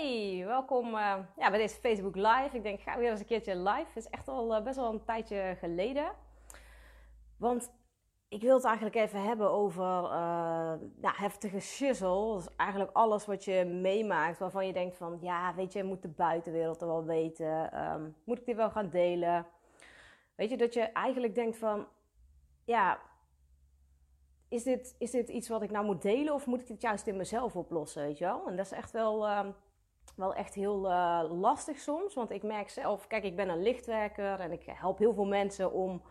Hey, welkom uh, ja, bij deze Facebook Live. Ik denk, ik ga weer eens een keertje live. Het is echt al uh, best wel een tijdje geleden. Want ik wil het eigenlijk even hebben over ja, heftige shizzle. Dus eigenlijk alles wat je meemaakt waarvan je denkt van... Ja, weet je, moet de buitenwereld er wel weten? Um, moet ik dit wel gaan delen? Weet je, dat je eigenlijk denkt van... Ja, is dit, is dit iets wat ik nou moet delen of moet ik dit juist in mezelf oplossen, weet je wel? En dat is echt wel, uh, wel echt heel uh, lastig soms, want ik merk zelf, kijk, ik ben een lichtwerker en ik help heel veel mensen om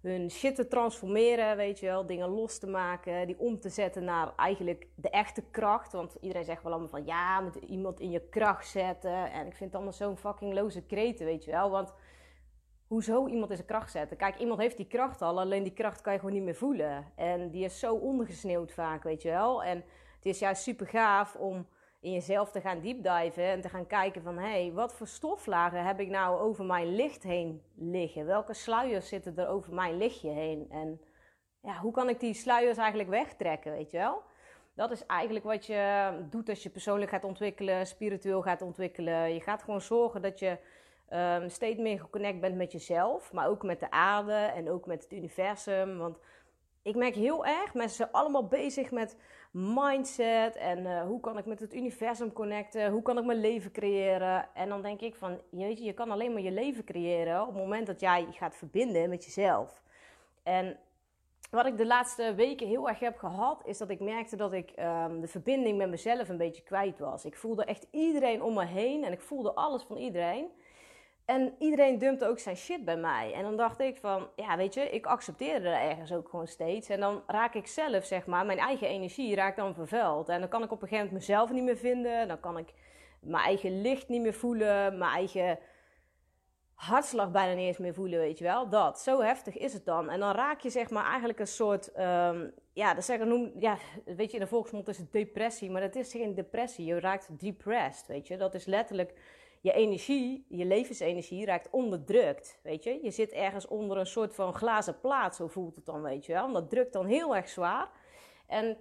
hun shit te transformeren, weet je wel, dingen los te maken, die om te zetten naar eigenlijk de echte kracht. Want iedereen zegt wel allemaal van, ja, moet iemand in je kracht zetten. En ik vind het allemaal zo'n fucking loze kreten, weet je wel, want hoezo iemand in zijn kracht zetten. Kijk, iemand heeft die kracht al, alleen die kracht kan je gewoon niet meer voelen. En die is zo ondergesneeuwd vaak, weet je wel. En het is juist super gaaf om in jezelf te gaan deepdiven en te gaan kijken van... hé, hey, wat voor stoflagen heb ik nou over mijn licht heen liggen? Welke sluiers zitten er over mijn lichtje heen? En ja, hoe kan ik die sluiers eigenlijk wegtrekken, weet je wel? Dat is eigenlijk wat je doet als je persoonlijk gaat ontwikkelen, spiritueel gaat ontwikkelen. Je gaat gewoon zorgen dat je um, steeds meer geconnect bent met jezelf, maar ook met de aarde en ook met het universum. Want ik merk heel erg, mensen zijn allemaal bezig met mindset en uh, hoe kan ik met het universum connecten, hoe kan ik mijn leven creëren. En dan denk ik van, weet je, je kan alleen maar je leven creëren op het moment dat jij gaat verbinden met jezelf. En wat ik de laatste weken heel erg heb gehad, is dat ik merkte dat ik um, de verbinding met mezelf een beetje kwijt was. Ik voelde echt iedereen om me heen en ik voelde alles van iedereen. En iedereen dumpte ook zijn shit bij mij. En dan dacht ik van, ja, weet je, ik accepteerde er ergens ook gewoon steeds. En dan raak ik zelf, zeg maar, mijn eigen energie raakt dan vervuild. En dan kan ik op een gegeven moment mezelf niet meer vinden. Dan kan ik mijn eigen licht niet meer voelen. Mijn eigen hartslag bijna niet eens meer voelen, weet je wel. Dat, zo heftig is het dan. En dan raak je, zeg maar, eigenlijk een soort, um, ja, dat zeggen, noem, ja, weet je, in de volksmond is het depressie. Maar dat is geen depressie. Je raakt depressed, weet je. Dat is letterlijk je energie, je levensenergie raakt onderdrukt. Weet je, je zit ergens onder een soort van glazen plaat, zo voelt het dan, weet je wel. En dat drukt dan heel erg zwaar. En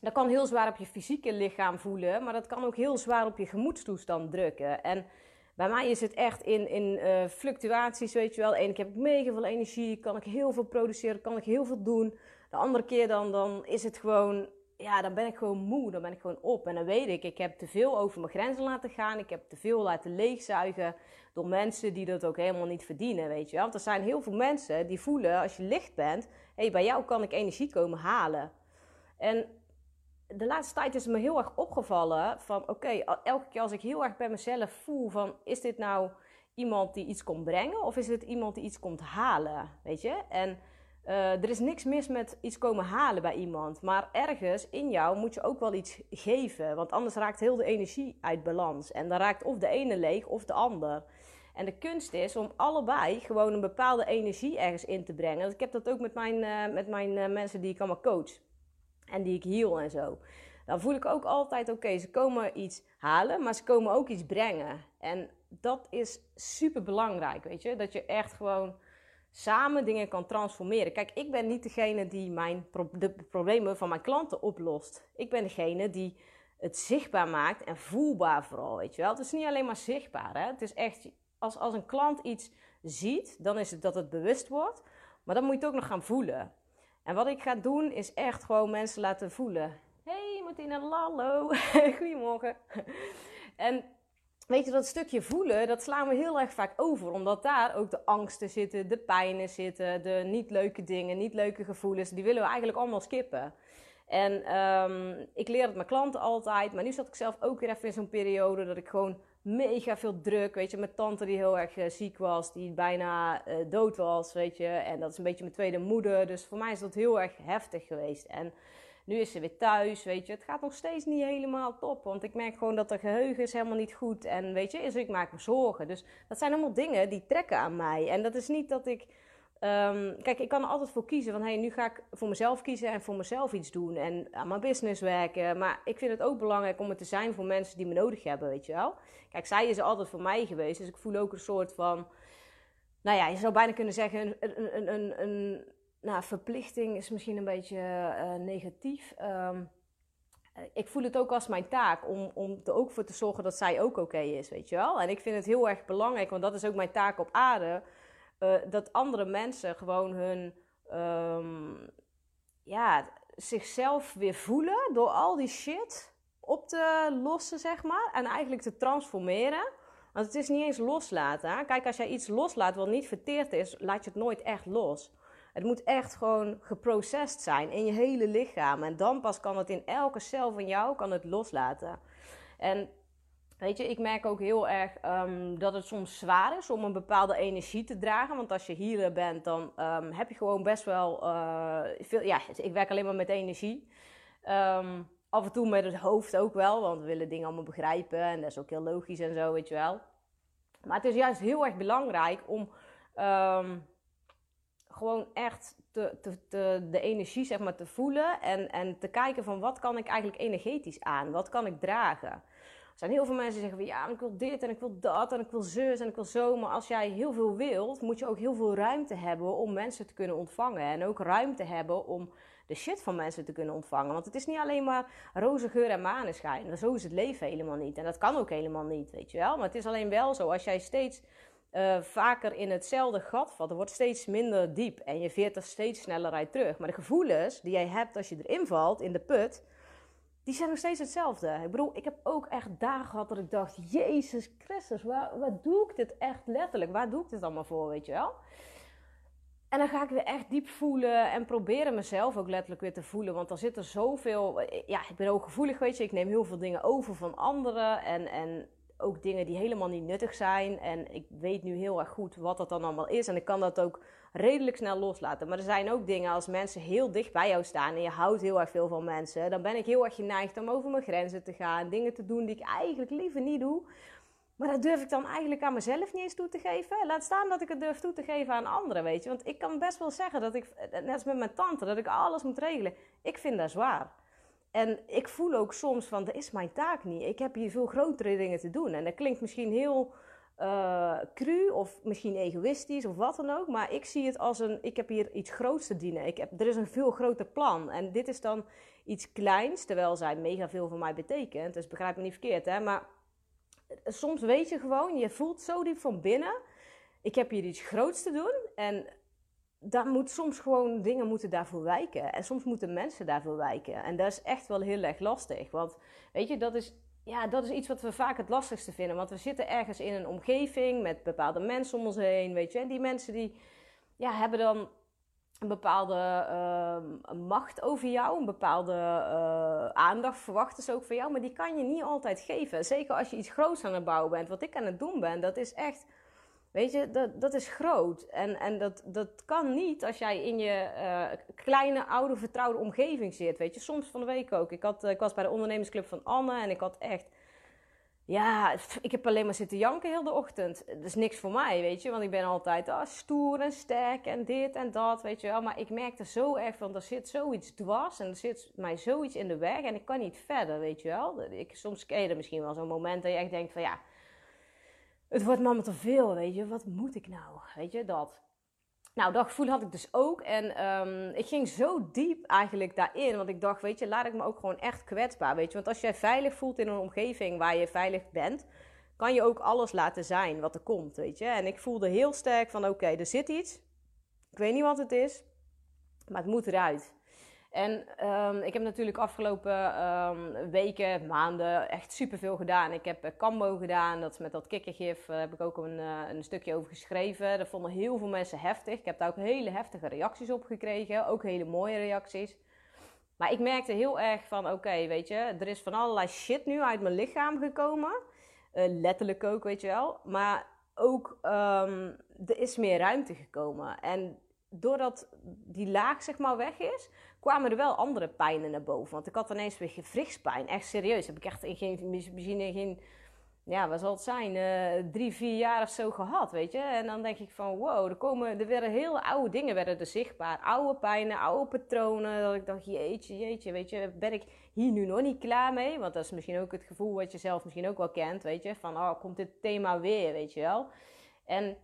dat kan heel zwaar op je fysieke lichaam voelen, maar dat kan ook heel zwaar op je gemoedstoestand drukken. En bij mij is het echt in, in uh, fluctuaties, weet je wel. Eén keer heb ik mega veel energie, kan ik heel veel produceren, kan ik heel veel doen. De andere keer dan, dan is het gewoon ja, dan ben ik gewoon moe, dan ben ik gewoon op. En dan weet ik, ik heb te veel over mijn grenzen laten gaan. Ik heb te veel laten leegzuigen door mensen die dat ook helemaal niet verdienen, weet je. Want er zijn heel veel mensen die voelen, als je licht bent, hey, bij jou kan ik energie komen halen. En de laatste tijd is het me heel erg opgevallen van, oké, elke keer als ik heel erg bij mezelf voel van, is dit nou iemand die iets komt brengen of is het iemand die iets komt halen, weet je? En uh, er is niks mis met iets komen halen bij iemand. Maar ergens in jou moet je ook wel iets geven. Want anders raakt heel de energie uit balans. En dan raakt of de ene leeg of de ander. En de kunst is om allebei gewoon een bepaalde energie ergens in te brengen. Ik heb dat ook met mijn, uh, met mijn uh, mensen die ik allemaal coach. En die ik heal en zo. Dan voel ik ook altijd, oké, ze komen iets halen, maar ze komen ook iets brengen. En dat is super belangrijk, weet je. Dat je echt gewoon samen dingen kan transformeren. Kijk, ik ben niet degene die mijn de problemen van mijn klanten oplost. Ik ben degene die het zichtbaar maakt en voelbaar vooral, weet je wel. Het is niet alleen maar zichtbaar, hè. Het is echt, als, als een klant iets ziet, dan is het dat het bewust wordt. Maar dan moet je het ook nog gaan voelen. En wat ik ga doen, is echt gewoon mensen laten voelen. Hey Martina, lallo, goedemorgen. En weet je, dat stukje voelen, dat slaan we heel erg vaak over. Omdat daar ook de angsten zitten, de pijnen zitten, de niet leuke dingen, niet leuke gevoelens. Die willen we eigenlijk allemaal skippen. En um, ik leer het mijn klanten altijd. Maar nu zat ik zelf ook weer even in zo'n periode dat ik gewoon mega veel druk. Weet je, mijn tante die heel erg uh, ziek was, die bijna uh, dood was, weet je. En dat is een beetje mijn tweede moeder. Dus voor mij is dat heel erg heftig geweest. En nu is ze weer thuis, weet je. Het gaat nog steeds niet helemaal top. Want ik merk gewoon dat de geheugen is helemaal niet goed. En weet je, ik maak me zorgen. Dus dat zijn allemaal dingen die trekken aan mij. En dat is niet dat ik... Um, kijk, ik kan er altijd voor kiezen van... hey, nu ga ik voor mezelf kiezen en voor mezelf iets doen. En aan mijn business werken. Maar ik vind het ook belangrijk om het te zijn voor mensen die me nodig hebben, weet je wel. Kijk, zij is altijd voor mij geweest. Dus ik voel ook een soort van... Nou ja, je zou bijna kunnen zeggen... een, een, een, een nou, verplichting is misschien een beetje uh, negatief. Um, ik voel het ook als mijn taak om, om er ook voor te zorgen dat zij ook oké is, weet je wel. En ik vind het heel erg belangrijk, want dat is ook mijn taak op aarde, uh, dat andere mensen gewoon hun, um, ja, zichzelf weer voelen door al die shit op te lossen, zeg maar. En eigenlijk te transformeren. Want het is niet eens loslaten. Kijk, als jij iets loslaat wat niet verteerd is, laat je het nooit echt los. Het moet echt gewoon geprocessed zijn in je hele lichaam. En dan pas kan het in elke cel van jou kan het loslaten. En weet je, ik merk ook heel erg um, dat het soms zwaar is om een bepaalde energie te dragen. Want als je hier bent, dan um, heb je gewoon best wel uh, veel. Ja, ik werk alleen maar met energie. Um, af en toe met het hoofd ook wel, want we willen dingen allemaal begrijpen. En dat is ook heel logisch en zo, weet je wel. Maar het is juist heel erg belangrijk om gewoon echt de energie zeg maar, te voelen en, en te kijken van wat kan ik eigenlijk energetisch aan? Wat kan ik dragen? Er zijn heel veel mensen die zeggen van ja, ik wil dit en ik wil dat en ik wil zus en ik wil zo. Maar als jij heel veel wilt, moet je ook heel veel ruimte hebben om mensen te kunnen ontvangen. En ook ruimte hebben om de shit van mensen te kunnen ontvangen. Want het is niet alleen maar roze geur en maneschijn. Zo is het leven helemaal niet. En dat kan ook helemaal niet, weet je wel. Maar het is alleen wel zo, als jij steeds uh, vaker in hetzelfde gat valt. Er wordt steeds minder diep en je veert er steeds sneller uit terug. Maar de gevoelens die jij hebt als je erin valt, in de put, die zijn nog steeds hetzelfde. Ik bedoel, ik heb ook echt dagen gehad dat ik dacht: Jezus Christus, waar, waar doe ik dit echt letterlijk? Waar doe ik dit allemaal voor, weet je wel? En dan ga ik weer echt diep voelen en proberen mezelf ook letterlijk weer te voelen. Want er zit er zoveel. Ja, ik ben ook gevoelig, weet je. Ik neem heel veel dingen over van anderen. En, en ook dingen die helemaal niet nuttig zijn. En ik weet nu heel erg goed wat dat dan allemaal is. En ik kan dat ook redelijk snel loslaten. Maar er zijn ook dingen als mensen heel dicht bij jou staan en je houdt heel erg veel van mensen. Dan ben ik heel erg geneigd om over mijn grenzen te gaan. Dingen te doen die ik eigenlijk liever niet doe. Maar dat durf ik dan eigenlijk aan mezelf niet eens toe te geven. Laat staan dat ik het durf toe te geven aan anderen, weet je. Want ik kan best wel zeggen dat ik, net als met mijn tante, dat ik alles moet regelen. Ik vind dat zwaar. En ik voel ook soms van, dat is mijn taak niet. Ik heb hier veel grotere dingen te doen. En dat klinkt misschien heel uh, cru of misschien egoïstisch of wat dan ook. Maar ik zie het als een, ik heb hier iets groots te dienen. Ik heb, er is een veel groter plan. En dit is dan iets kleins, terwijl zij mega veel voor mij betekent. Dus begrijp me niet verkeerd, hè. Maar soms weet je gewoon, je voelt zo diep van binnen. Ik heb hier iets groots te doen. En daar moet soms gewoon dingen moeten daarvoor wijken. En soms moeten mensen daarvoor wijken. En dat is echt wel heel erg lastig. Want weet je, dat is, ja, dat is iets wat we vaak het lastigste vinden. Want we zitten ergens in een omgeving met bepaalde mensen om ons heen. Weet je, en die mensen die ja, hebben dan een bepaalde uh, macht over jou, een bepaalde uh, aandacht verwachten ze ook van jou, maar die kan je niet altijd geven. Zeker als je iets groots aan het bouwen bent. Wat ik aan het doen ben, dat is echt Weet je, dat, dat is groot. En, en dat, dat kan niet als jij in je uh, kleine, oude, vertrouwde omgeving zit. Weet je, soms van de week ook. Ik, had, ik was bij de ondernemersclub van Anne en ik had echt. Ja, ik heb alleen maar zitten janken heel de ochtend. Dat is niks voor mij, weet je. Want ik ben altijd ah, stoer en sterk en dit en dat, weet je wel. Maar ik merkte zo erg van, er zit zoiets dwars en er zit mij zoiets in de weg. En ik kan niet verder, weet je wel. Ik, soms ken je er misschien wel zo'n moment dat je echt denkt van, ja het wordt mama te veel, weet je. Wat moet ik nou? Weet je, dat. Nou, dat gevoel had ik dus ook. En um, ik ging zo diep eigenlijk daarin. Want ik dacht, weet je, laat ik me ook gewoon echt kwetsbaar, weet je. Want als jij veilig voelt in een omgeving waar je veilig bent... kan je ook alles laten zijn wat er komt, weet je. En ik voelde heel sterk van, oké, er zit iets. Ik weet niet wat het is, maar het moet eruit. En um, ik heb natuurlijk afgelopen um, weken, maanden echt superveel gedaan. Ik heb Cambo gedaan, dat is met dat kikkergif, daar heb ik ook een, uh, een stukje over geschreven. Dat vonden heel veel mensen heftig. Ik heb daar ook hele heftige reacties op gekregen, ook hele mooie reacties. Maar ik merkte heel erg van, oké, weet je, er is van allerlei shit nu uit mijn lichaam gekomen. Letterlijk ook, weet je wel. Maar ook, um, er is meer ruimte gekomen. En doordat die laag zeg maar weg is, kwamen er wel andere pijnen naar boven. Want ik had ineens weer gewrichtspijn. Echt serieus. Heb ik echt in geen, misschien in geen, ja, wat zal het zijn, uh, drie, vier jaar of zo gehad, weet je. En dan denk ik van, wow, er, komen, er werden heel oude dingen werden er zichtbaar. Oude pijnen, oude patronen. Dat ik dacht, jeetje, jeetje, weet je, ben ik hier nu nog niet klaar mee? Want dat is misschien ook het gevoel wat je zelf misschien ook wel kent, weet je. Van, oh, komt dit thema weer, weet je wel. En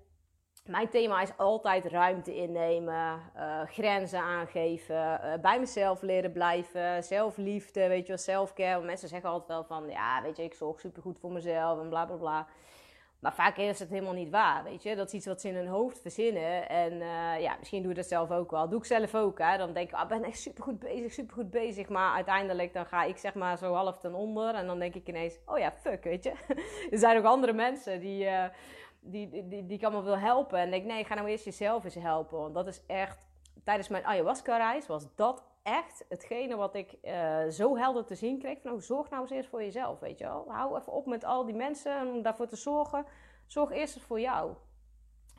mijn thema is altijd ruimte innemen, uh, grenzen aangeven, uh, bij mezelf leren blijven, zelfliefde, weet je wel, selfcare. Mensen zeggen altijd wel van, ja, weet je, ik zorg supergoed voor mezelf en bla bla bla. Maar vaak is het helemaal niet waar, weet je. Dat is iets wat ze in hun hoofd verzinnen. En uh, ja, misschien doe je dat zelf ook wel. Doe ik zelf ook, hè. Dan denk ik, ah, ik ben echt supergoed bezig, supergoed bezig. Maar uiteindelijk dan ga ik zeg maar zo half ten onder. En dan denk ik ineens, oh ja, fuck, weet je. er zijn ook andere mensen die die, die, die, ik allemaal wil helpen. En denk, nee, ga nou eerst jezelf eens helpen. Want dat is echt, tijdens mijn ayahuasca-reis was dat echt hetgene wat ik uh, zo helder te zien kreeg. Van, nou, zorg nou eens eerst voor jezelf, weet je wel. Hou even op met al die mensen om daarvoor te zorgen. Zorg eerst eens voor jou.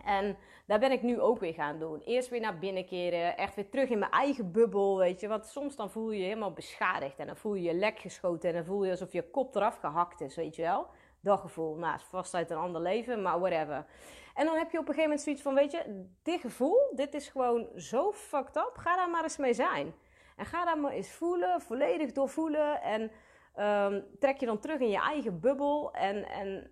En daar ben ik nu ook weer gaan doen. Eerst weer naar binnen keren. Echt weer terug in mijn eigen bubbel, weet je. Want soms dan voel je je helemaal beschadigd. En dan voel je je lek geschoten. En dan voel je alsof je kop eraf gehakt is, weet je wel dat gevoel. Nou, is vast uit een ander leven, maar whatever. En dan heb je op een gegeven moment zoiets van, weet je, dit gevoel, dit is gewoon zo fucked up. Ga daar maar eens mee zijn. En ga daar maar eens voelen, volledig doorvoelen. En um, trek je dan terug in je eigen bubbel. En, en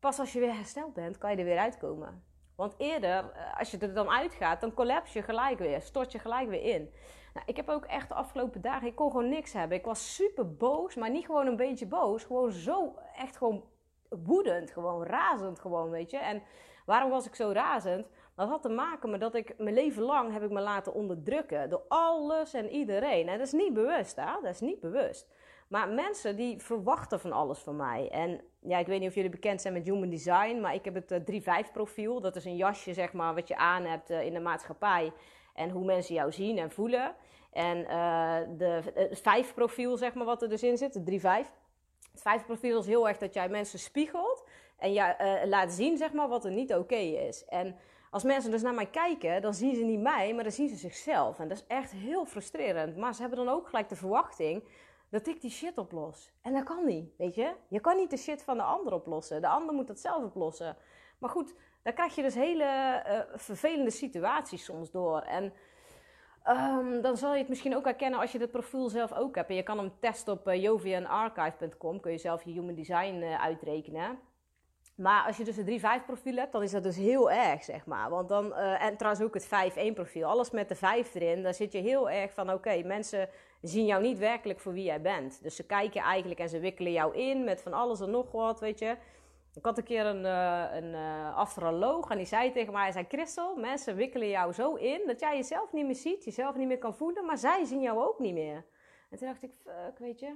pas als je weer hersteld bent, kan je er weer uitkomen. Want eerder, eh, als je er dan uitgaat, dan collapse je gelijk weer. Stort je gelijk weer in. Nou, ik heb ook echt de afgelopen dagen, ik kon gewoon niks hebben. Ik was super boos, maar niet gewoon een beetje boos. Gewoon zo, echt gewoon woedend, gewoon razend gewoon, weet je. En waarom was ik zo razend? Dat had te maken met dat ik mijn leven lang heb ik me laten onderdrukken door alles en iedereen. En dat is niet bewust, hè? Dat is niet bewust. Maar mensen die verwachten van alles van mij. En ja, ik weet niet of jullie bekend zijn met Human Design, maar ik heb het 3-5 eh, profiel. Dat is een jasje, zeg maar, wat je aan hebt eh, in de maatschappij en hoe mensen jou zien en voelen. En uh, de, het vijf profiel, zeg maar, wat er dus in zit, drie vijf. Het vijf profiel is heel erg dat jij mensen spiegelt en je uh, laat zien, zeg maar, wat er niet oké is. En als mensen dus naar mij kijken, dan zien ze niet mij, maar dan zien ze zichzelf. En dat is echt heel frustrerend. Maar ze hebben dan ook gelijk de verwachting dat ik die shit oplos. En dat kan niet, weet je. Je kan niet de shit van de ander oplossen. De ander moet dat zelf oplossen. Maar goed, daar krijg je dus hele uh, vervelende situaties soms door. En um, dan zal je het misschien ook herkennen als je het profiel zelf ook hebt. En je kan hem testen op eh, jovianarchive.com. Kun je zelf je human design uh, uitrekenen. Maar als je dus een 3-5 profiel hebt, dan is dat dus heel erg, zeg maar. Want dan, uh, en trouwens ook het 5-1 profiel. Alles met de 5 erin, daar zit je heel erg van... Oké, mensen zien jou niet werkelijk voor wie jij bent. Dus ze kijken eigenlijk en ze wikkelen jou in met van alles en nog wat, weet je... Ik had een keer een, uh, een uh, astroloog en die zei tegen mij, hij zei, Christel, mensen wikkelen jou zo in dat jij jezelf niet meer ziet, jezelf niet meer kan voelen, maar zij zien jou ook niet meer. En toen dacht ik, fuck, weet je.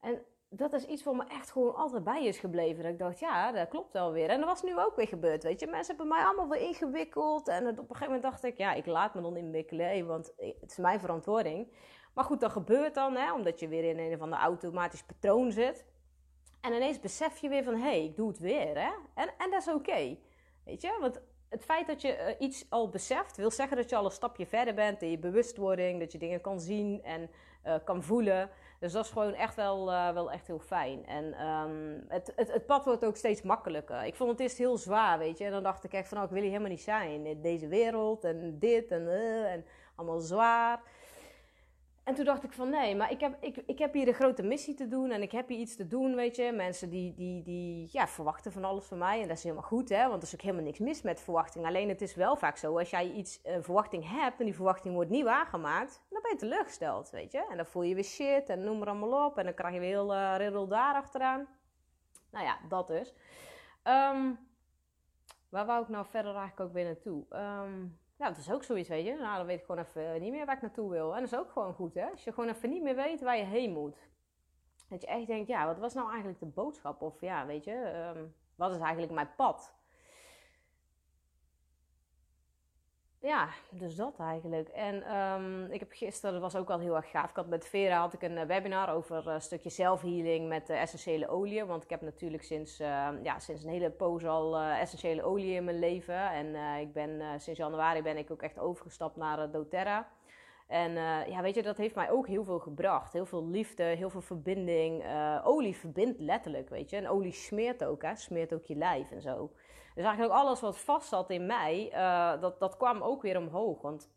En dat is iets wat me echt gewoon altijd bij is gebleven. Dat ik dacht, ja, dat klopt wel weer. En dat was nu ook weer gebeurd, weet je. Mensen hebben mij allemaal weer ingewikkeld. En op een gegeven moment dacht ik, ja, ik laat me dan inwikkelen, want het is mijn verantwoording. Maar goed, dat gebeurt dan, hè, omdat je weer in een van de automatisch patroon zit. En ineens besef je weer van, hé, hey, ik doe het weer, hè? En, en dat is oké, weet je? Want het feit dat je uh, iets al beseft, wil zeggen dat je al een stapje verder bent in je bewustwording, dat je dingen kan zien en uh, kan voelen. Dus dat is gewoon echt wel, uh, wel echt heel fijn. En um, het, het, het, pad wordt ook steeds makkelijker. Ik vond het eerst heel zwaar, weet je. En dan dacht ik echt van, oh, ik wil hier helemaal niet zijn in deze wereld en dit en, en allemaal zwaar. En toen dacht ik van nee, maar ik heb, ik, ik heb hier een grote missie te doen en ik heb hier iets te doen, weet je. Mensen die, die, die ja, verwachten van alles van mij en dat is helemaal goed, hè. Want er is ook helemaal niks mis met verwachting. Alleen het is wel vaak zo, als jij iets, een verwachting hebt en die verwachting wordt niet waargemaakt, dan ben je teleurgesteld, weet je. En dan voel je weer shit en noem maar allemaal op en dan krijg je weer heel uh, riddel daar achteraan. Nou ja, dat dus. Um, waar wou ik nou verder eigenlijk ook weer naartoe? Um, ja, dat is ook zoiets, weet je. Nou, dan weet ik gewoon even niet meer waar ik naartoe wil. En dat is ook gewoon goed, hè. Als je gewoon even niet meer weet waar je heen moet. Dat je echt denkt, ja, wat was nou eigenlijk de boodschap? Of ja, weet je, um, wat is eigenlijk mijn pad? Ja, dus dat eigenlijk. En um, ik heb gisteren, dat was ook wel heel erg gaaf. Ik had met Vera had ik een eh, webinar over een stukje zelfhealing met essentiële olie. Want ik heb natuurlijk sinds, uh, ja, sinds een hele poos al uh, essentiële olie in mijn leven. En ik ben sinds januari ben ik ook echt overgestapt naar doTERRA. En ja, weet je, dat heeft mij ook heel veel gebracht. Heel veel liefde, heel veel verbinding. olie verbindt letterlijk, weet je. En olie smeert ook, hè. Smeert ook je lijf en zo. Dus eigenlijk alles wat vast zat in mij, uh, dat, dat kwam ook weer omhoog. Want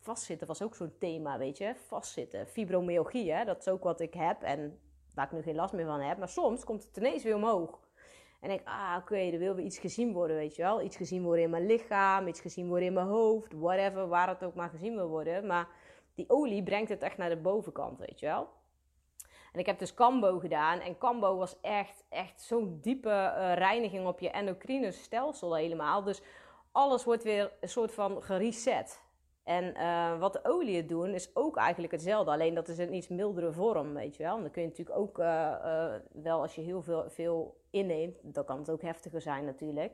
vastzitten was ook zo'n thema, weet je. Vastzitten, fibromyalgie, hè? dat is ook wat ik heb en waar ik nu geen last meer van heb. Maar soms komt het ineens weer omhoog. En ik, ah, oké, okay, er wil weer iets gezien worden, weet je wel. Iets gezien worden in mijn lichaam, iets gezien worden in mijn hoofd, whatever, waar het ook maar gezien wil worden. Maar die olie brengt het echt naar de bovenkant, weet je wel. En ik heb dus Cambo gedaan. En Cambo was echt, echt zo'n diepe uh, reiniging op je endocrine stelsel helemaal. Dus alles wordt weer een soort van gereset. En uh, wat de oliën doen is ook eigenlijk hetzelfde. Alleen dat is een iets mildere vorm, weet je wel. En dan kun je natuurlijk ook uh, wel als je heel veel, veel inneemt. Dan kan het ook heftiger zijn natuurlijk.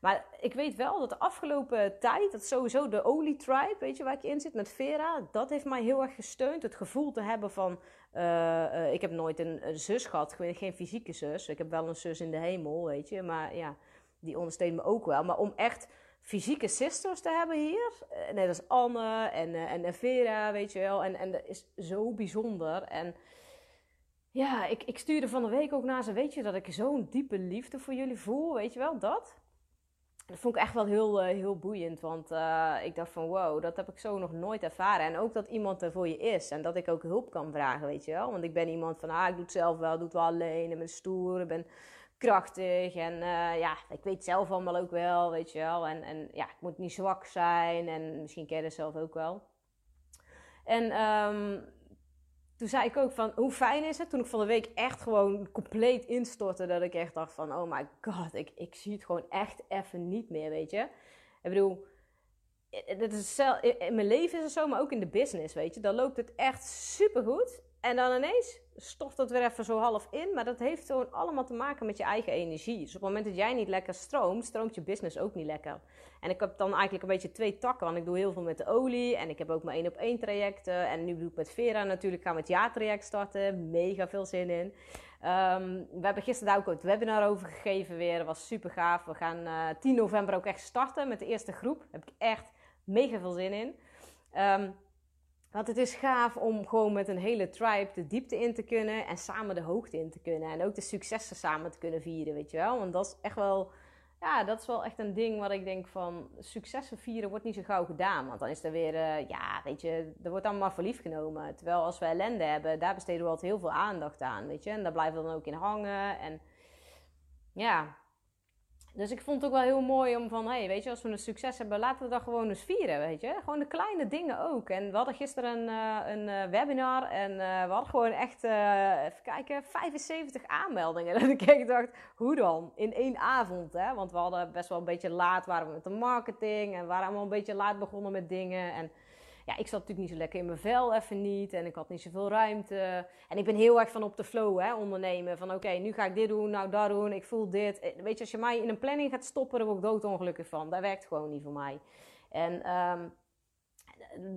Maar ik weet wel dat de afgelopen tijd, dat sowieso de olie tribe, weet je waar ik in zit met Vera, dat heeft mij heel erg gesteund. Het gevoel te hebben van, uh, uh, ik heb nooit een, een, zus gehad, geen fysieke zus. Ik heb wel een zus in de hemel, weet je. Maar ja, die ondersteunt me ook wel. Maar om echt fysieke sisters te hebben hier, eh, net als Anne en, en Vera, weet je wel. En, en dat is zo bijzonder. En ja, ik, ik stuurde van de week ook naar ze, weet je, dat ik zo'n diepe liefde voor jullie voel, weet je wel, dat. Dat vond ik echt wel heel, uh, heel boeiend, want uh, ik dacht van wow, dat heb ik zo nog nooit ervaren. En ook dat iemand er voor je is en dat ik ook hulp kan vragen, weet je wel. Want ik ben iemand van, ah, ik doe het zelf wel, doe het wel alleen en ben stoer, ik ben krachtig en uh, ja, ik weet zelf allemaal ook wel, weet je wel. En, en ja, ik moet niet zwak zijn en misschien ken je zelf ook wel. En um, toen zei ik ook van, hoe fijn is het? Toen ik van de week echt gewoon compleet instortte. Dat ik echt dacht van, oh my god, ik, ik zie het gewoon echt even niet meer, weet je. Ik bedoel, het is in mijn leven is het zo, maar ook in de business, weet je. Dan loopt het echt super goed. En dan ineens stoft het weer even zo half in. Maar dat heeft gewoon allemaal te maken met je eigen energie. Dus op het moment dat jij niet lekker stroomt, stroomt je business ook niet lekker. En ik heb dan eigenlijk een beetje twee takken. Want ik doe heel veel met de olie. En ik heb ook mijn één op één trajecten. En nu doe ik met Vera natuurlijk. Gaan we het jaartraject starten. Mega veel zin in. Um, we hebben gisteren daar ook het webinar over gegeven weer. Dat was super gaaf. We gaan uh, eh, 10 november ook echt starten met de eerste groep. Daar heb ik echt mega veel zin in. Um, want het is gaaf om gewoon met een hele tribe de diepte in te kunnen en samen de hoogte in te kunnen. En ook de successen samen te kunnen vieren, weet je wel. Want dat is echt wel, ja, dat is wel echt een ding wat ik denk van, successen vieren wordt niet zo gauw gedaan. Want dan is er weer, uh, ja, weet je, er wordt allemaal voor lief genomen. Terwijl als we ellende hebben, daar besteden we altijd heel veel aandacht aan, weet je. En daar blijven we dan ook in hangen. En ja, dus ik vond het ook wel heel mooi om van, hey, weet je, als we een succes hebben, laten we dat gewoon eens vieren, weet je. Gewoon de kleine dingen ook. En we hadden gisteren een, uh, een uh, webinar en uh, we hadden gewoon echt, even kijken, 75 aanmeldingen. En ik dacht, hoe dan? In één avond, hè? Want we hadden best wel een beetje laat, waren we met de marketing en waren allemaal een beetje laat begonnen met dingen. En ja, ik zat natuurlijk niet zo lekker in mijn vel, even niet. En ik had niet zoveel ruimte. En ik ben heel erg van op de flow, hè, ondernemen. Van oké, nu ga ik dit doen, nou dat doen, ik voel dit. Eh, weet je, als je mij in een planning gaat stoppen, dan word ik doodongelukkig van. Dat werkt gewoon niet voor mij. En um,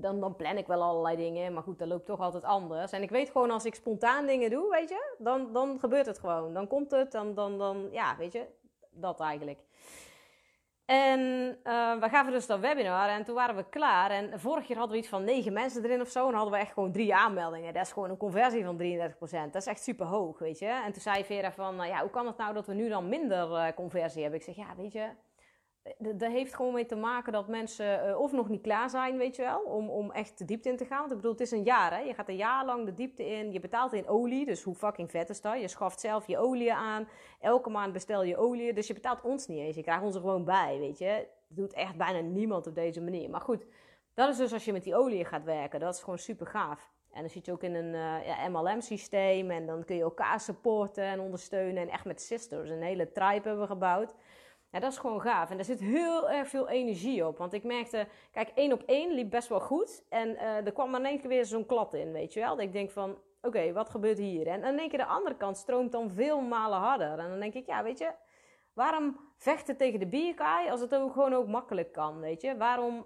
dan, dan plan ik wel allerlei dingen. Maar goed, dat loopt toch altijd anders. En ik weet gewoon, als ik spontaan dingen doe, weet je, dan, dan gebeurt het gewoon. Dan komt het, dan, dan, dan ja, weet je, dat eigenlijk. En uh, we gaven dus dat webinar en toen waren we klaar. En vorig jaar hadden we iets van negen mensen erin of zo. En hadden we echt gewoon drie aanmeldingen. Dat is gewoon een conversie van 33%. Dat is echt super hoog, weet je. En toen zei Vera van, nou ja, hoe kan het nou dat we nu dan minder uh, conversie hebben? Ik zeg, ja, weet je, dat heeft gewoon mee te maken dat mensen uh, of nog niet klaar zijn, weet je wel, om, om echt de diepte in te gaan. Want ik bedoel, het is een jaar, hè. Je gaat een jaar lang de diepte in. Je betaalt in olie, dus hoe fucking vet is dat? Je schaft zelf je olie aan. Elke maand bestel je olie, dus je betaalt ons niet eens. Je krijgt ons er gewoon bij, weet je. Dat doet echt bijna niemand op deze manier. Maar goed, dat is dus als je met die olie gaat werken. Dat is gewoon super gaaf. En dan zit je ook in een uh, ja, MLM-systeem en dan kun je elkaar supporten en ondersteunen. En echt met sisters, een hele tribe hebben we gebouwd. Ja, dat is gewoon gaaf. En daar zit heel erg veel energie op. Want ik merkte, kijk, één op één liep best wel goed. En uh, er kwam in één keer weer zo'n klad in, weet je wel. Dat ik denk van, oké, wat gebeurt hier? En in één keer de andere kant stroomt dan veel malen harder. En dan denk ik, ja, weet je, waarom vechten tegen de bierkaai als het ook gewoon ook makkelijk kan, weet je? Waarom,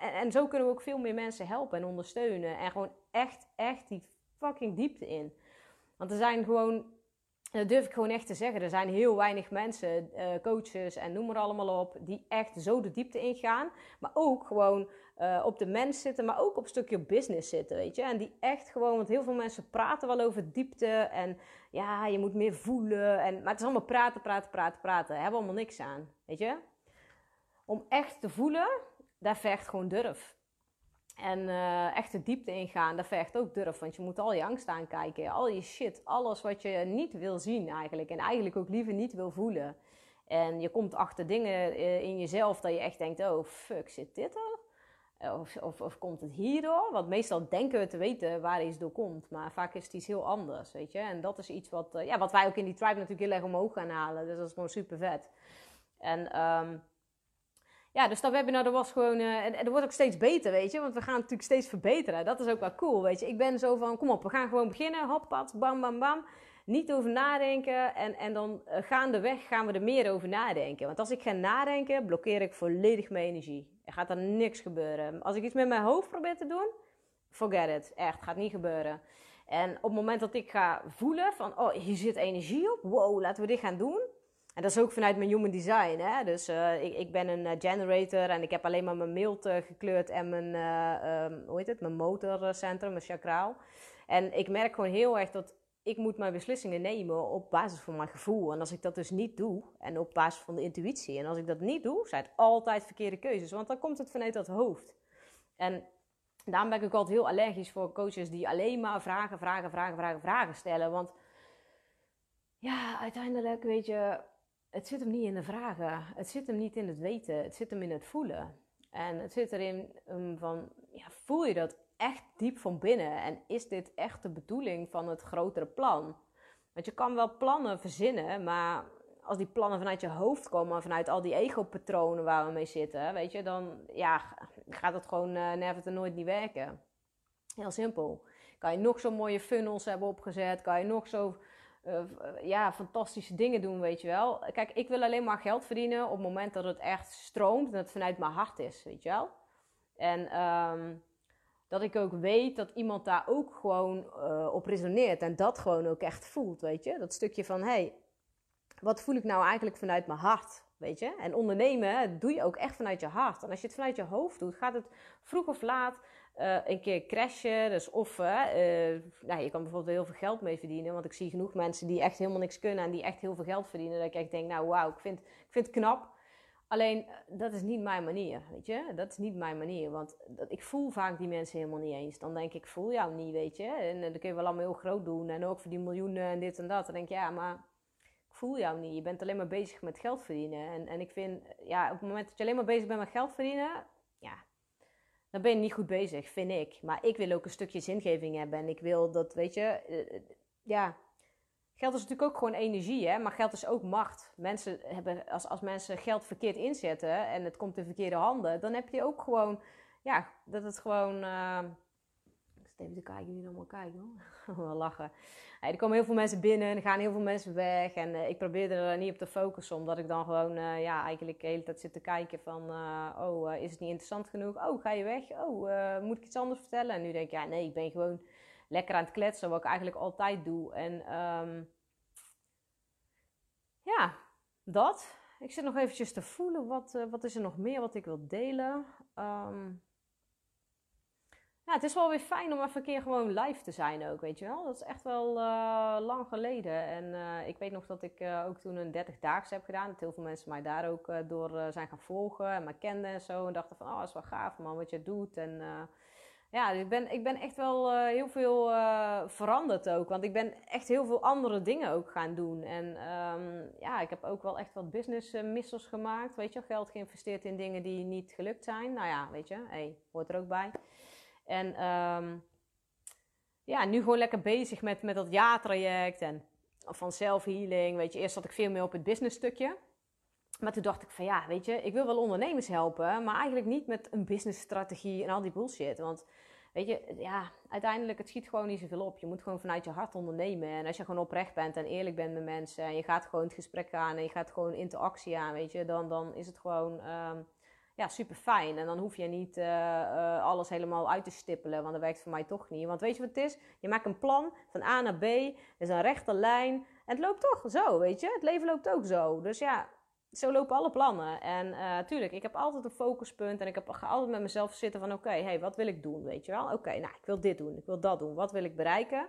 en, en zo kunnen we ook veel meer mensen helpen en ondersteunen. En gewoon echt, echt die fucking diepte in. Want er zijn gewoon dat durf ik gewoon echt te zeggen. Er zijn heel weinig mensen, uh, coaches en noem maar allemaal op, die echt zo de diepte ingaan. Maar ook gewoon uh, op de mens zitten, maar ook op een stukje business zitten, weet je. En die echt gewoon, want heel veel mensen praten wel over diepte en ja, je moet meer voelen. En, maar het is allemaal praten, praten, praten, praten. Hebben allemaal niks aan, weet je. Om echt te voelen, daar vergt gewoon durf. En uh, echt de diepte ingaan, dat vergt ook durf. Want je moet al je angst aankijken. Al je shit, alles wat je niet wil zien eigenlijk. En eigenlijk ook liever niet wil voelen. En je komt achter dingen eh, in jezelf dat je echt denkt: oh fuck, zit dit er? Of, of, of, komt het hierdoor? Want meestal denken we te weten waar iets door komt. Maar vaak is het iets heel anders, weet je. En dat is iets wat, uh, ja, wat wij ook in die tribe natuurlijk heel erg omhoog gaan halen. Dus dat is gewoon super vet. En um, ja, dus dat webinar dat was gewoon... Uh, en, dat wordt ook steeds beter, weet je. Want we gaan natuurlijk steeds verbeteren. Dat is ook wel cool, weet je. Ik ben zo van, kom op, we gaan gewoon beginnen. Hoppat, bam, bam, bam niet over nadenken. En, en dan uh, gaandeweg gaan we er meer over nadenken. Want als ik ga nadenken, blokkeer ik volledig mijn energie. Er gaat er niks gebeuren. Als ik iets met mijn hoofd probeer te doen, forget it. Echt, gaat niet gebeuren. En op het moment dat ik ga voelen van, oh, hier zit energie op. Wow, laten we dit gaan doen. En dat is ook vanuit mijn human design. Hè? Dus uh, ik, ik, ben een uh, generator en ik heb alleen maar mijn mild uh, gekleurd en mijn, um, hoe heet het, mijn motorcentrum, mijn chakraal. En ik merk gewoon heel erg dat ik moet mijn beslissingen nemen op basis van mijn gevoel. En als ik dat dus niet doe, en op basis van de intuïtie. En als ik dat niet doe, zijn het altijd verkeerde keuzes. Want dan komt het vanuit dat hoofd. En daarom ben ik ook altijd heel allergisch voor coaches die alleen maar vragen, vragen, vragen, vragen, vragen stellen. Want ja, uiteindelijk weet je, het zit hem niet in de vragen. Het zit hem niet in het weten. Het zit hem in het voelen. En het zit erin um, van, ja, voel je dat echt diep van binnen? En is dit echt de bedoeling van het grotere plan? Want je kan wel plannen verzinnen, maar als die plannen vanuit je hoofd komen, vanuit al die ego-patronen waar we mee zitten, weet je, dan ja, gaat het gewoon uh, never nooit niet werken. Heel simpel. Kan je nog zo mooie funnels hebben opgezet, kan je nog zo uh, ja, fantastische dingen doen, weet je wel. Kijk, ik wil alleen maar geld verdienen op het moment dat het echt stroomt en het vanuit mijn hart is, weet je wel. En um, dat ik ook weet dat iemand daar ook gewoon uh, op resoneert en dat gewoon ook echt voelt, weet je. Dat stukje van, hé, hey, wat voel ik nou eigenlijk vanuit mijn hart, weet je. En ondernemen doe je ook echt vanuit je hart. En als je het vanuit je hoofd doet, gaat het vroeg of laat uh, een keer crashen. Dus of, uh, nou, je kan bijvoorbeeld heel veel geld mee verdienen. Want ik zie genoeg mensen die echt helemaal niks kunnen en die echt heel veel geld verdienen. Dat ik echt denk, nou wauw, ik vind, ik vind het knap. Alleen, eh, dat is niet mijn manier, weet je. Dat is niet mijn manier, want dat, ik voel vaak die mensen helemaal niet eens. Dan denk ik, voel jou niet, weet je. En uh, dan kun je wel allemaal heel groot doen en ook voor die miljoenen en dit en dat. Dan denk ik, ja, maar ik voel jou niet. Je bent alleen maar bezig met geld verdienen. En, en ik vind, ja, op het moment dat je alleen maar bezig bent met geld verdienen, dan ben je niet goed bezig, vind ik. Maar ik wil ook een stukje zingeving hebben en ik wil dat, weet je, uh, ja Geld is natuurlijk ook gewoon energie, hè? maar geld is ook macht. Mensen hebben, als, als mensen geld verkeerd inzetten en het komt in verkeerde handen, dan heb je ook gewoon, ja, dat het gewoon. Ik zit even te kijken er allemaal kijken hoor. Lachen. er komen heel veel mensen binnen en er gaan heel veel mensen weg. En uh, ik probeer er niet op te focussen, omdat ik dan gewoon, uh, ja, eigenlijk de hele tijd zit te kijken van, oh, is het niet interessant genoeg? Oh, ga je weg? Oh, moet ik iets anders vertellen? En nu denk ik, ja, nee, ik ben gewoon lekker aan het kletsen, wat ik eigenlijk altijd doe. En um, ja, dat. Ik zit nog eventjes te voelen, wat, wat is er nog meer wat ik wil delen? Um, ja, het is wel weer fijn om even een keer gewoon live te zijn ook, weet je wel. Dat is echt wel uh, lang geleden. En uh, ik weet nog dat ik uh, ook toen een 30-daagse heb gedaan. Dat heel veel mensen mij daar ook door zijn gaan volgen en mij kenden en zo. En dachten van, oh, dat is wel gaaf man, wat je doet. En ja, ik ben, ik ben echt wel heel veel veranderd ook. Want ik ben echt heel veel andere dingen ook gaan doen. En um, ja, ik heb ook wel echt wat business missers gemaakt. Weet je, geld geïnvesteerd in dingen die niet gelukt zijn. Nou ja, weet je, hey, hoort er ook bij. En um, ja, nu gewoon lekker bezig met, met dat ja-traject en van self-healing. Weet je, eerst zat ik veel meer op het business stukje. Maar toen dacht ik van ja, weet je, ik wil wel ondernemers helpen, maar eigenlijk niet met een businessstrategie en al die bullshit. Want weet je, ja, uiteindelijk het schiet gewoon niet zoveel op. Je moet gewoon vanuit je hart ondernemen. En als je gewoon oprecht bent en eerlijk bent met mensen en je gaat gewoon het gesprek aan en je gaat gewoon interactie aan, weet je, dan, dan is het gewoon um, ja, super fijn. En dan hoef je niet uh, uh, alles helemaal uit te stippelen, want dat werkt voor mij toch niet. Want weet je wat het is? Je maakt een plan van A naar B, er is een rechte lijn en het loopt toch zo, weet je. Het leven loopt ook zo. Dus ja, zo lopen alle plannen. En uh, tuurlijk, ik heb altijd een focuspunt en ik heb altijd met mezelf zitten van oké, okay, hey, wat wil ik doen, weet je wel? Oké, nou, ik wil dit doen, ik wil dat doen, wat wil ik bereiken?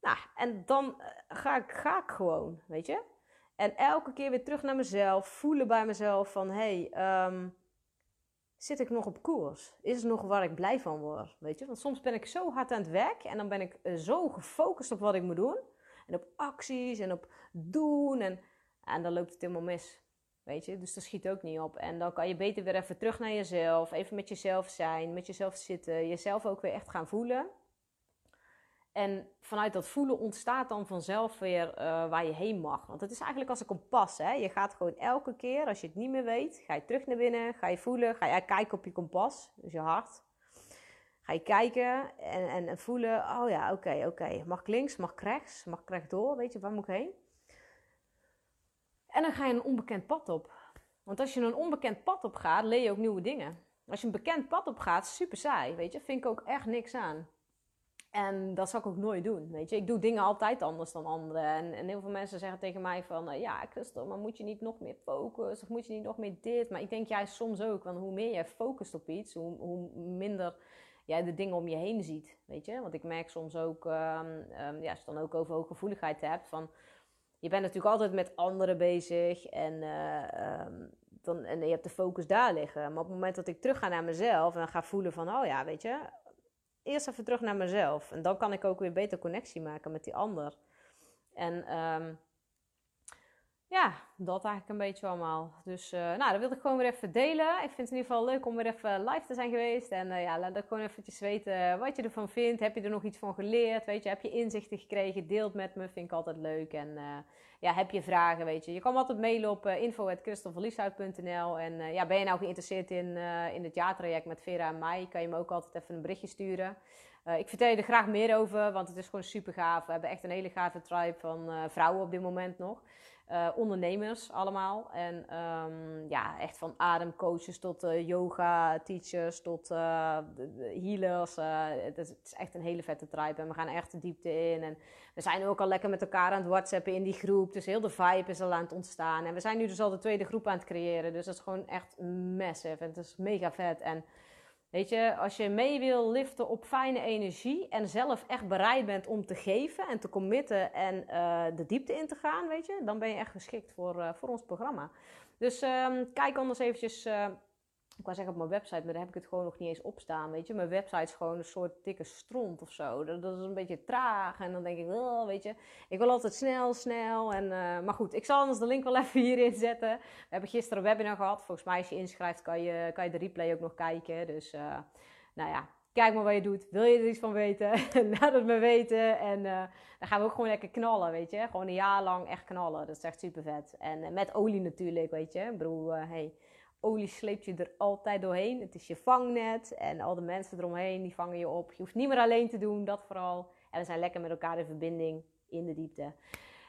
Nou, en dan ga, ik, ga ik gewoon, weet je? En elke keer weer terug naar mezelf, voelen bij mezelf van hey, um, zit ik nog op koers? Is het nog waar ik blij van word? Weet je, want soms ben ik zo hard aan het werk en dan ben ik eh, zo gefocust op wat ik moet doen. En op acties en op doen en, en dan loopt het helemaal mis. Weet je, dus dat schiet ook niet op. En dan kan je beter weer even terug naar jezelf, even met jezelf zijn, met jezelf zitten, jezelf ook weer echt gaan voelen. En vanuit dat voelen ontstaat dan vanzelf weer uh, waar je heen mag. Want het is eigenlijk als een kompas. Hè? Je gaat gewoon elke keer, als je het niet meer weet, ga je terug naar binnen, ga je voelen, ga je kijken op je kompas, dus je hart. Ga je kijken en, en, en voelen, oh ja, oké, oké. Mag ik links, mag ik rechts, mag ik rechtdoor, weet je, waar moet ik heen? En dan ga je een onbekend pad op. Want als je een onbekend pad op gaat, leer je ook nieuwe dingen. Als je een bekend pad op gaat, super saai, weet je, vind ik ook echt niks aan. En dat zou ik ook nooit doen, weet je. Ik doe dingen altijd anders dan anderen. En, en heel veel mensen zeggen tegen mij van... Uh, ja, Christel, maar moet je niet nog meer focussen? Of moet je niet nog meer dit? Maar ik denk juist soms ook. Want hoe meer je focust op iets... hoe, hoe minder jij de dingen om je heen ziet, weet je. Want ik merk soms ook... Um, um, ja, als je dan ook over hooggevoeligheid hebt... van je bent natuurlijk altijd met anderen bezig. En, uh, um, dan, en je hebt de focus daar liggen. Maar op het moment dat ik terug ga naar mezelf... en ga voelen van... oh ja, weet je eerst even terug naar mezelf. En dan kan ik ook weer beter connectie maken met die ander. En um, ja, dat eigenlijk een beetje allemaal. Dus uh, nou, dat wilde ik gewoon weer even delen. Ik vind het in ieder geval leuk om weer even live te zijn geweest. En uh, ja, laat ik gewoon eventjes weten wat je ervan vindt. Heb je er nog iets van geleerd? Weet je, heb je inzichten gekregen? Deelt met me, vind ik altijd leuk. En uh, ja, heb je vragen, weet je. Je kan me altijd mailen op info.christelverlieshout.nl En ja, ben je nou geïnteresseerd in, in het jaartraject met Vera en mij? Kan je me ook altijd even een berichtje sturen. ik vertel je er graag meer over, want het is gewoon super gaaf. We hebben echt een hele gave tribe van vrouwen op dit moment nog. Uh, ondernemers allemaal. En um, ja, echt van ademcoaches tot uh, yoga teachers tot uh, healers. Het is, het, is, echt een hele vette tribe en we gaan echt de diepte in. En we zijn ook al lekker met elkaar aan het whatsappen in die groep. Dus heel de vibe is al aan het ontstaan. En we zijn nu dus al de tweede groep aan het creëren. Dus dat is gewoon echt massive en het is mega vet. En Weet je, als je mee wil liften op fijne energie en zelf echt bereid bent om te geven en te committen en uh, de diepte in te gaan, weet je, dan ben je echt geschikt voor, uh, voor ons programma. Dus um, kijk anders eventjes uh, ik wou zeggen op mijn website, maar daar heb ik het gewoon nog niet eens op staan. Weet je, mijn website is gewoon een soort dikke stront of zo. Dat, is een beetje traag. En dan denk ik, weet je, ik wil altijd snel, snel. En, uh, maar goed, ik zal anders de link wel even hierin zetten. We hebben gisteren een webinar gehad. Volgens mij, als je inschrijft, kan je, kan je de replay ook nog kijken. Dus, uh, nou ja, kijk maar wat je doet. Wil je er iets van weten? Laat het me weten. En uh, dan gaan we ook gewoon lekker knallen, weet je. Gewoon een jaar lang echt knallen. Dat is echt super vet. En met olie natuurlijk, weet je. Ik bedoel, hey olie sleept je er altijd doorheen. Het is je vangnet en al de mensen eromheen die vangen je op. Je hoeft niet meer alleen te doen, dat vooral. En we zijn lekker met elkaar in verbinding in de diepte.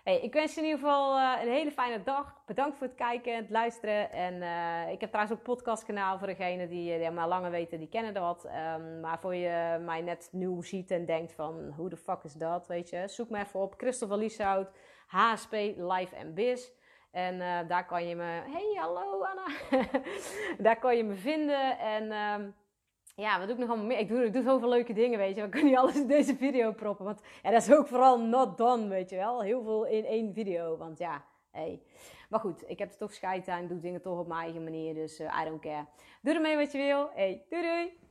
Hey, ik wens je in ieder geval uh, een hele fijne dag. Bedankt voor het kijken en het luisteren. En uh, ik heb trouwens ook een podcastkanaal voor degenen die, eh, die maar langer weten, die kennen dat. Um, maar voor je mij net nieuw ziet en denkt van, hoe de fuck is dat, weet je. Zoek me even op Christopher Lieshout, HSP Life and Biz. En uh, daar kan je me. Hey, hallo Anna. daar kan je me vinden. En um, ja, wat doe ik nog allemaal meer? Ik doe, ik doe zoveel leuke dingen, weet je. Ik kan niet alles in deze video proppen. Want ja, dat is ook vooral not done, weet je wel. Heel veel in één video. Want ja, hey. Maar goed, ik heb toch scheid aan. Doe dingen toch op mijn eigen manier. Dus uh, I don't care. Doe ermee wat je wil. Hey, doei doei.